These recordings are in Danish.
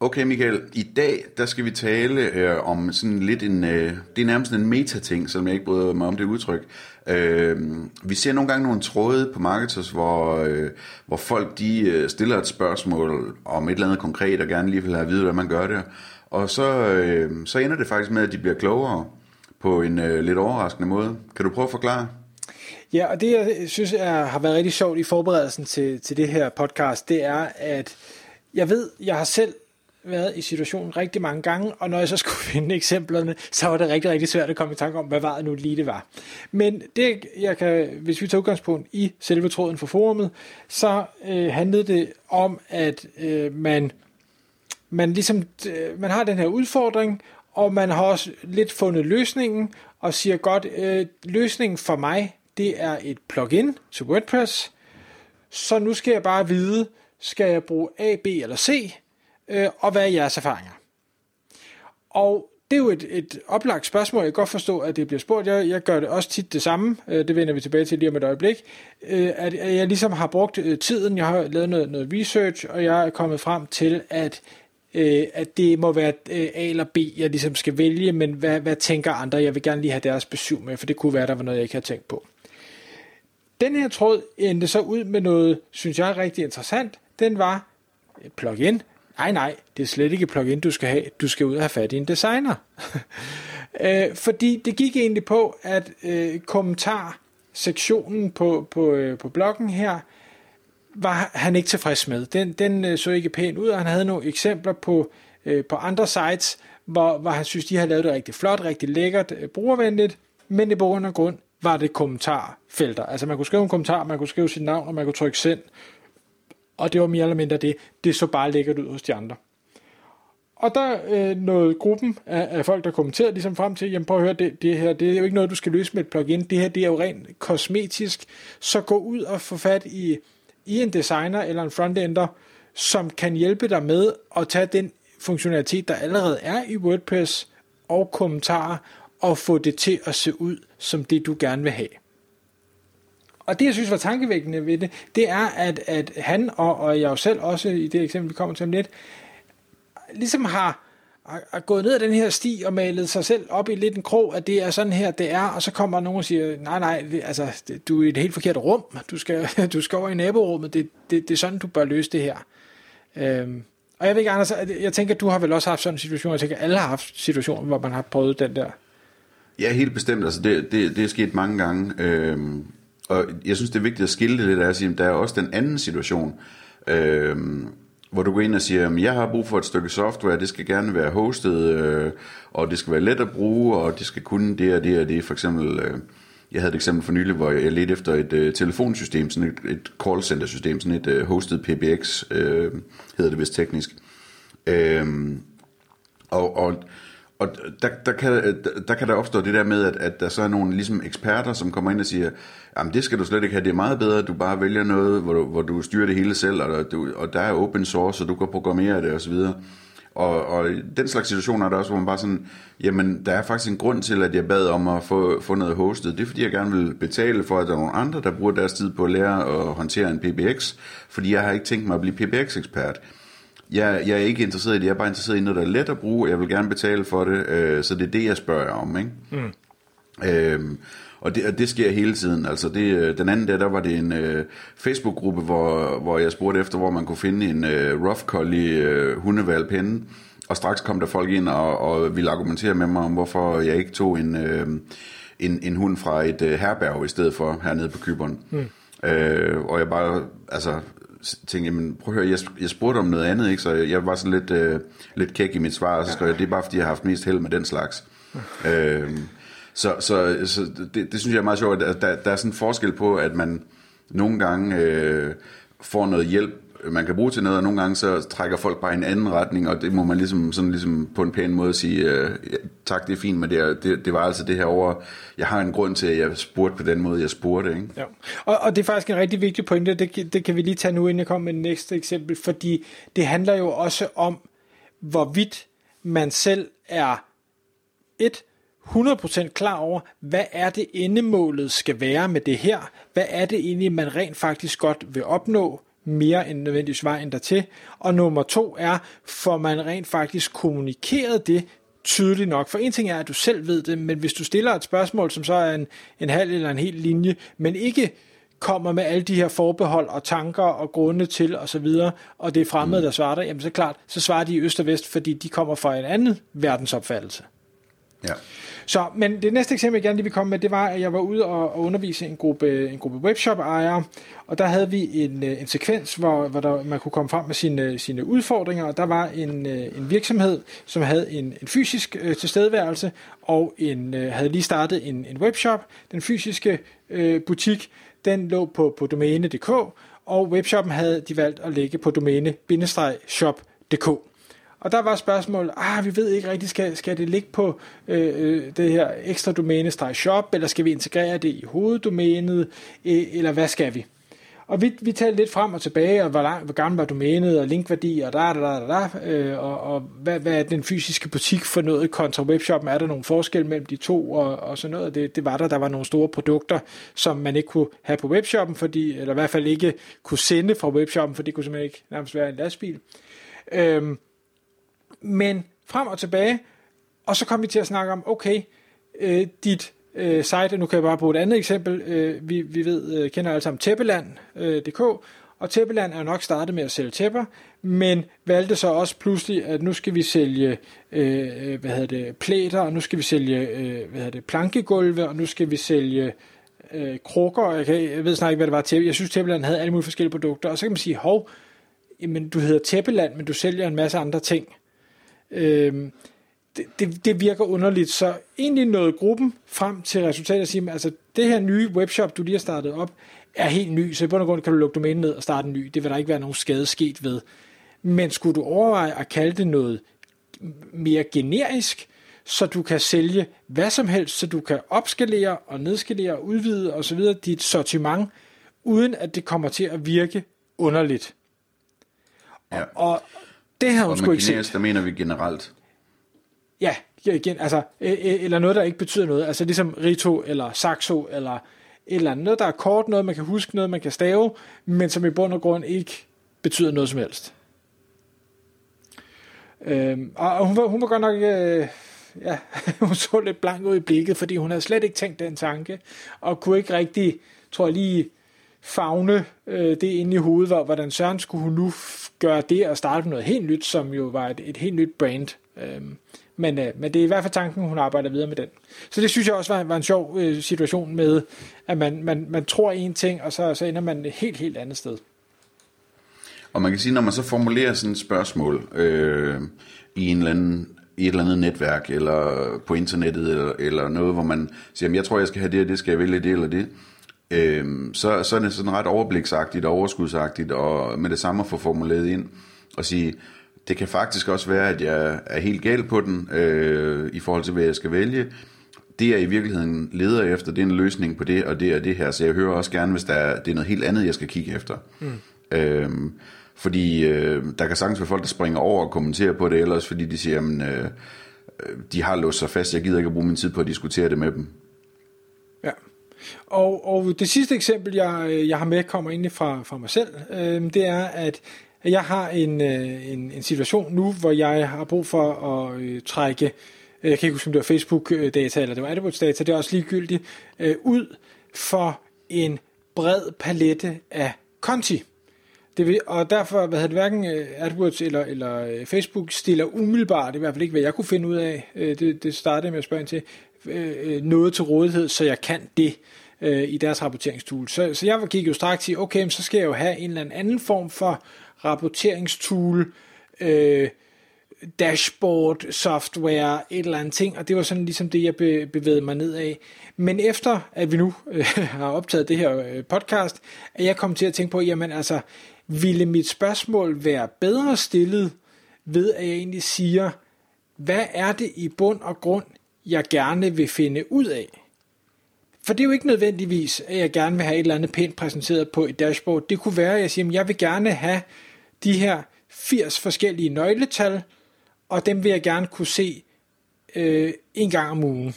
Okay Michael, i dag der skal vi tale øh, om sådan lidt en, øh, det er nærmest en meta-ting, selvom jeg ikke bryder mig om det udtryk. Øh, vi ser nogle gange nogle tråde på Marketers, hvor, øh, hvor folk de øh, stiller et spørgsmål om et eller andet konkret, og gerne lige vil have at vide, hvordan man gør det. Og så, øh, så ender det faktisk med, at de bliver klogere på en øh, lidt overraskende måde. Kan du prøve at forklare? Ja, og det jeg synes er, har været rigtig sjovt i forberedelsen til, til det her podcast, det er, at jeg ved, jeg har selv været i situationen rigtig mange gange, og når jeg så skulle finde eksemplerne, så var det rigtig, rigtig svært at komme i tanke om, hvad var det nu lige det var. Men det, jeg kan, hvis vi tager udgangspunkt i selve tråden for forumet, så øh, handlede det om, at øh, man, man, ligesom, øh, man har den her udfordring, og man har også lidt fundet løsningen, og siger godt, øh, løsningen for mig, det er et plugin til WordPress, så nu skal jeg bare vide, skal jeg bruge A, B eller C, øh, og hvad er jeres erfaringer? Og det er jo et, et oplagt spørgsmål. Jeg kan godt forstå, at det bliver spurgt. Jeg, jeg gør det også tit det samme. Øh, det vender vi tilbage til lige om et øjeblik. Øh, at jeg ligesom har brugt øh, tiden. Jeg har lavet noget, noget research, og jeg er kommet frem til, at at det må være A eller B, jeg ligesom skal vælge, men hvad, hvad tænker andre? Jeg vil gerne lige have deres besøg med, for det kunne være, der var noget, jeg ikke har tænkt på. Den her tråd endte så ud med noget, synes jeg er rigtig interessant. Den var et plugin, Nej, nej, det er slet ikke plugin, du skal have. Du skal ud og have fat i en designer. øh, fordi det gik egentlig på, at øh, kommentarsektionen på, på, øh, på bloggen her, var han ikke tilfreds med. Den, den øh, så ikke pænt ud, og han havde nogle eksempler på, øh, på andre sites, hvor, hvor han synes, de havde lavet det rigtig flot, rigtig lækkert, øh, brugervenligt, men i bund og grund var det kommentarfelter. Altså man kunne skrive en kommentar, man kunne skrive sit navn, og man kunne trykke send, og det var mere eller mindre det. Det så bare lækkert ud hos de andre. Og der øh, nåede gruppen af, af folk, der kommenterede ligesom frem til, jamen prøv at høre, det, det her, det er jo ikke noget, du skal løse med et plugin. Det her, det er jo rent kosmetisk. Så gå ud og få fat i, i en designer eller en frontender, som kan hjælpe dig med at tage den funktionalitet, der allerede er i WordPress og kommentarer, og få det til at se ud som det, du gerne vil have. Og det, jeg synes var tankevækkende ved det, det er, at, at han, og, og jeg jo selv også i det eksempel, vi kommer til om lidt, ligesom har, har gået ned ad den her sti og malet sig selv op i lidt en krog, at det er sådan her, det er, og så kommer nogen og siger, nej, nej, det, altså, det, du er i et helt forkert rum, du skal, du skal over i naborummet, det, det, det er sådan, du bør løse det her. Øhm, og jeg ved ikke, Anders, jeg tænker, at du har vel også haft sådan en situation, jeg tænker, alle har haft situationer, hvor man har prøvet den der. Ja, helt bestemt. Altså, det, det, det er sket mange gange. Øhm, og jeg synes, det er vigtigt at skille det lidt af at sige, at der er også den anden situation, øh, hvor du går ind og siger, at jeg har brug for et stykke software, det skal gerne være hostet, øh, og det skal være let at bruge, og det skal kunne det og det og det. For eksempel, øh, jeg havde et eksempel for nylig, hvor jeg ledte efter et øh, telefonsystem, sådan et, et call center system, sådan et øh, hostet PBX, øh, hedder det vist teknisk. Øh, og, og og der, der, kan, der kan der opstå det der med, at, at der så er nogle ligesom eksperter, som kommer ind og siger, jamen det skal du slet ikke have, det er meget bedre, at du bare vælger noget, hvor du, hvor du styrer det hele selv, og, du, og der er open source, og du kan programmere det osv. Og, og den slags situationer er der også, hvor man bare sådan, jamen der er faktisk en grund til, at jeg bad om at få, få noget hostet. Det er fordi, jeg gerne vil betale for, at der er nogle andre, der bruger deres tid på at lære at håndtere en PBX, fordi jeg har ikke tænkt mig at blive PBX-ekspert. Jeg, jeg er ikke interesseret i det, jeg er bare interesseret i noget, der er let at bruge, og jeg vil gerne betale for det, øh, så det er det, jeg spørger om. Ikke? Mm. Øhm, og det, og det sker hele tiden. Altså det, øh, den anden der, der var det en øh, Facebook-gruppe, hvor, hvor jeg spurgte efter, hvor man kunne finde en øh, rough collie øh, henne. Og straks kom der folk ind og, og ville argumentere med mig om, hvorfor jeg ikke tog en, øh, en, en hund fra et øh, herberg i stedet for hernede på Kyberen. Mm. Øh, og jeg bare, altså tænkte, jamen prøv at høre, jeg, jeg spurgte om noget andet, ikke? så jeg var sådan lidt, øh, lidt kæk i mit svar, og så skrev jeg, det er bare fordi, jeg har haft mest held med den slags. øh, så så, så det, det synes jeg er meget sjovt, at der, der er sådan en forskel på, at man nogle gange øh, får noget hjælp, man kan bruge til noget, og nogle gange så trækker folk bare i en anden retning, og det må man ligesom, sådan ligesom på en pæn måde sige, øh, tak, det er fint, men det, er, det, det var altså det her over, jeg har en grund til, at jeg spurgte på den måde, jeg spurgte. Ikke? Ja. Og, og det er faktisk en rigtig vigtig pointe, det, det kan vi lige tage nu, inden jeg kommer med det næste eksempel, fordi det handler jo også om, hvorvidt man selv er et 100% klar over, hvad er det endemålet skal være med det her? Hvad er det egentlig, man rent faktisk godt vil opnå? Mere end nødvendigvis vejen dertil. Og nummer to er, får man rent faktisk kommunikeret det tydeligt nok. For en ting er, at du selv ved det, men hvis du stiller et spørgsmål, som så er en, en halv eller en hel linje, men ikke kommer med alle de her forbehold og tanker og grunde til og så videre, og det er fremmede, der svarer dig, jamen så klart, så svarer de i øst og vest, fordi de kommer fra en anden verdensopfattelse. Ja. Så, men det næste eksempel, jeg gerne lige vil komme med, det var, at jeg var ude og, og undervise en gruppe, en gruppe webshop-ejere, og der havde vi en, øh, en sekvens, hvor, hvor der, man kunne komme frem med sine, sine udfordringer, og der var en, øh, en virksomhed, som havde en, en fysisk øh, tilstedeværelse, og en, øh, havde lige startet en, en webshop. Den fysiske øh, butik, den lå på, på domæne.dk, og webshoppen havde de valgt at lægge på domæne-shop.dk. Og der var spørgsmålet, ah, vi ved ikke rigtigt, skal, skal det ligge på øh, øh det her ekstra domæne shop, eller skal vi integrere det i hoveddomænet, øh, eller hvad skal vi? Og vi, vi talte lidt frem og tilbage, og hvor, lang, hvor gammel var domænet, og linkværdi, og der, der, der, da, øh, og, og hvad, hvad er den fysiske butik for noget kontra webshoppen? Er der nogle forskel mellem de to, og, og sådan noget? Det, det var der. Der var nogle store produkter, som man ikke kunne have på webshoppen, fordi, eller i hvert fald ikke kunne sende fra webshoppen, for det kunne simpelthen ikke nærmest være en lastbil. Øhm, men frem og tilbage, og så kom vi til at snakke om, okay, øh, dit øh, site, nu kan jeg bare bruge et andet eksempel, øh, vi, vi ved, øh, kender alle sammen tæppeland.dk, øh, og Tæppeland er jo nok startet med at sælge tæpper, men valgte så også pludselig, at nu skal vi sælge øh, øh hvad hedder det, plæter, og nu skal vi sælge øh, hvad hedder det, plankegulve, og nu skal vi sælge øh, krukker, jeg, kan, jeg ved snart ikke, hvad det var til. Jeg synes, Tæppeland havde alle mulige forskellige produkter, og så kan man sige, hov, jamen, du hedder Tæppeland, men du sælger en masse andre ting. Øh, det, det, det virker underligt, så egentlig nåede gruppen frem til resultatet og sige, altså det her nye webshop, du lige har startet op, er helt ny, så i bund og grund kan du lukke domænen ned og starte en ny. Det vil der ikke være nogen skade sket ved. Men skulle du overveje at kalde det noget mere generisk, så du kan sælge hvad som helst, så du kan opskalere og nedskalere og udvide osv. dit sortiment, uden at det kommer til at virke underligt. Ja. Og det har hun og sgu ikke set. der mener vi generelt. Ja, igen, altså, eller noget, der ikke betyder noget. Altså ligesom Rito eller Saxo eller et eller andet. Noget, der er kort, noget man kan huske, noget man kan stave, men som i bund og grund ikke betyder noget som helst. Øhm, og hun var, hun var godt nok, øh, ja, hun så lidt blank ud i blikket, fordi hun havde slet ikke tænkt den tanke, og kunne ikke rigtig, tror jeg lige, fagne øh, det inde i hovedet, var, hvordan søren skulle hun nu gøre det og starte noget helt nyt, som jo var et, et helt nyt brand. Øhm, men, øh, men det er i hvert fald tanken, hun arbejder videre med den. Så det synes jeg også var, var en sjov øh, situation med, at man, man, man tror en ting, og så, så ender man et helt, helt andet sted. Og man kan sige, når man så formulerer sådan et spørgsmål øh, i en eller anden i et eller andet netværk, eller på internettet, eller, eller noget, hvor man siger, jeg tror, jeg skal have det, og det skal jeg vælge det, eller det, øh, så, så er det sådan ret overbliksagtigt og overskudsagtigt, og med det samme at få formuleret ind, og sige, det kan faktisk også være, at jeg er helt gal på den, øh, i forhold til, hvad jeg skal vælge. Det jeg i virkeligheden leder efter, det er en løsning på det, og det og det her. Så jeg hører også gerne, hvis der er, det er noget helt andet, jeg skal kigge efter. Mm. Øh, fordi øh, der kan sagtens være folk, der springer over og kommenterer på det, ellers fordi de siger, at øh, de har låst sig fast, jeg gider ikke at bruge min tid på at diskutere det med dem. Og, og det sidste eksempel, jeg, jeg har med, kommer egentlig fra, fra mig selv. Øh, det er, at jeg har en, øh, en, en situation nu, hvor jeg har brug for at øh, trække, øh, jeg kan ikke huske, om det var Facebook-data eller det var AdWords-data, det er også ligegyldigt, øh, ud for en bred palette af konti. Det vil, og derfor, hvad hedder det, hverken øh, AdWords eller, eller øh, Facebook stiller umiddelbart, i hvert fald ikke, hvad jeg kunne finde ud af, øh, det, det startede med at spørge ind til, Øh, øh, noget til rådighed, så jeg kan det øh, i deres rapporteringstool. Så, så jeg gik jo straks til, okay, så skal jeg jo have en eller anden form for rapporteringstool, øh, dashboard, software, et eller andet ting, og det var sådan ligesom det, jeg be, bevægede mig ned af. Men efter, at vi nu øh, har optaget det her øh, podcast, er jeg kommet til at tænke på, jamen altså, ville mit spørgsmål være bedre stillet ved, at jeg egentlig siger, hvad er det i bund og grund, jeg gerne vil finde ud af? For det er jo ikke nødvendigvis, at jeg gerne vil have et eller andet pænt præsenteret på et dashboard. Det kunne være, at jeg siger, at jeg vil gerne have de her 80 forskellige nøgletal, og dem vil jeg gerne kunne se øh, en gang om ugen.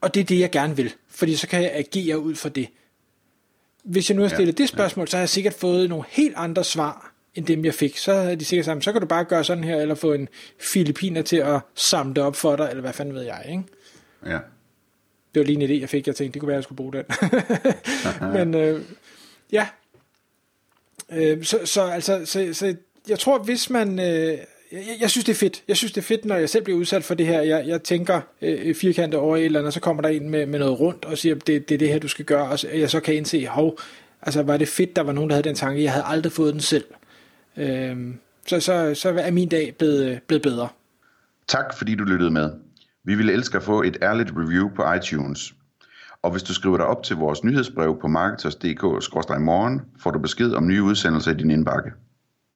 Og det er det, jeg gerne vil, fordi så kan jeg agere ud fra det. Hvis jeg nu har stillet ja, det spørgsmål, ja. så har jeg sikkert fået nogle helt andre svar, end dem jeg fik. Så havde de sikkert sagt, så kan du bare gøre sådan her, eller få en filipiner til at samle det op for dig, eller hvad fanden ved jeg, ikke? Ja. Det var lige en idé, jeg fik. Jeg tænkte, det kunne være, jeg skulle bruge den. Men øh, ja. Øh, så, så, altså, så, så jeg tror, hvis man... Øh, jeg, jeg synes, det er fedt. Jeg synes, det er fedt, når jeg selv bliver udsat for det her. Jeg, jeg tænker øh, firkantet over et eller andet, og så kommer der en med, med noget rundt og siger, det, det er det her, du skal gøre. Og så, jeg så kan indse, hov, altså var det fedt, der var nogen, der havde den tanke. Jeg havde aldrig fået den selv. Øh, så, så, så er min dag blevet, øh, blevet bedre. Tak, fordi du lyttede med. Vi ville elske at få et ærligt review på iTunes. Og hvis du skriver dig op til vores nyhedsbrev på marketers.dk-morgen, får du besked om nye udsendelser i din indbakke.